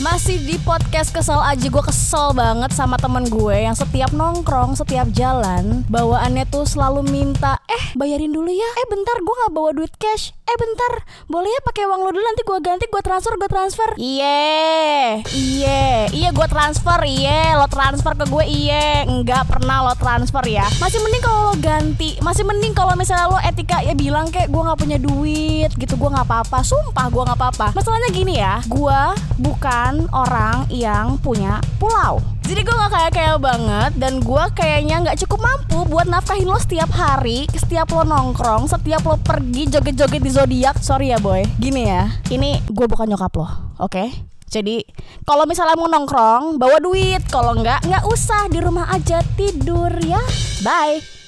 Masih di podcast kesel aja gue kesel banget sama temen gue yang setiap nongkrong, setiap jalan bawaannya tuh selalu minta, eh bayarin dulu ya, eh bentar gue nggak bawa duit cash, eh bentar boleh ya pakai uang lo dulu? Nanti gue ganti gue transfer gue transfer. Iye, iye, iye gue transfer, iye lo transfer ke gue, iye nggak pernah lo transfer ya. Masih mending kalau lo ganti, masih mending kalau misalnya lo etika ya bilang kayak gue nggak punya duit gitu, gue nggak apa-apa, sumpah gue nggak apa-apa. Masalahnya gini ya, gue bukan orang yang punya pulau. Jadi gue gak kayak kayak banget dan gue kayaknya nggak cukup mampu buat nafkahin lo setiap hari, setiap lo nongkrong, setiap lo pergi joget-joget di zodiak. Sorry ya boy, gini ya, ini gue bukan nyokap lo, oke? Jadi kalau misalnya mau nongkrong bawa duit, kalau nggak nggak usah di rumah aja tidur ya. Bye.